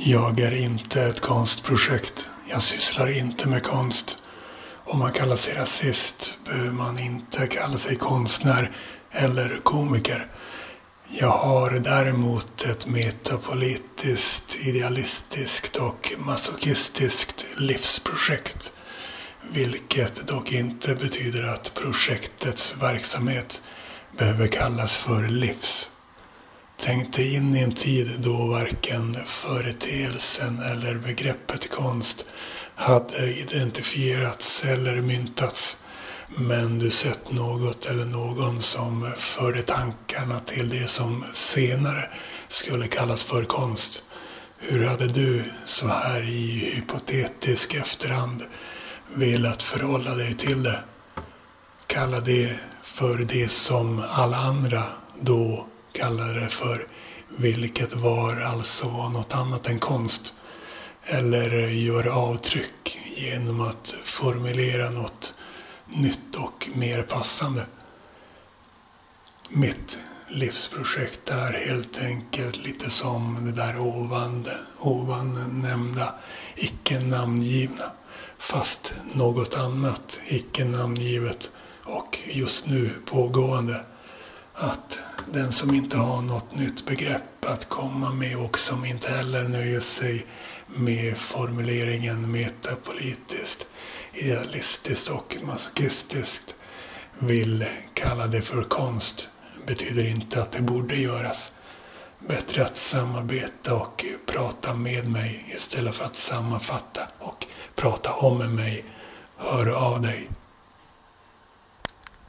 Jag är inte ett konstprojekt. Jag sysslar inte med konst. Om man kallar sig rasist behöver man inte kalla sig konstnär eller komiker. Jag har däremot ett metapolitiskt, idealistiskt och masochistiskt livsprojekt. Vilket dock inte betyder att projektets verksamhet behöver kallas för livs. Tänk dig in i en tid då varken företeelsen eller begreppet konst hade identifierats eller myntats. Men du sett något eller någon som förde tankarna till det som senare skulle kallas för konst. Hur hade du så här i hypotetisk efterhand velat förhålla dig till det? Kalla det för det som alla andra då kallade det för, vilket var alltså något annat än konst. Eller göra avtryck genom att formulera något nytt och mer passande. Mitt livsprojekt är helt enkelt lite som det där ovan, ovan nämnda icke namngivna. Fast något annat icke namngivet och just nu pågående. Att den som inte har något nytt begrepp att komma med och som inte heller nöjer sig med formuleringen metapolitiskt, idealistiskt och masochistiskt vill kalla det för konst betyder inte att det borde göras. Bättre att samarbeta och prata med mig istället för att sammanfatta och prata om mig. Hör av dig.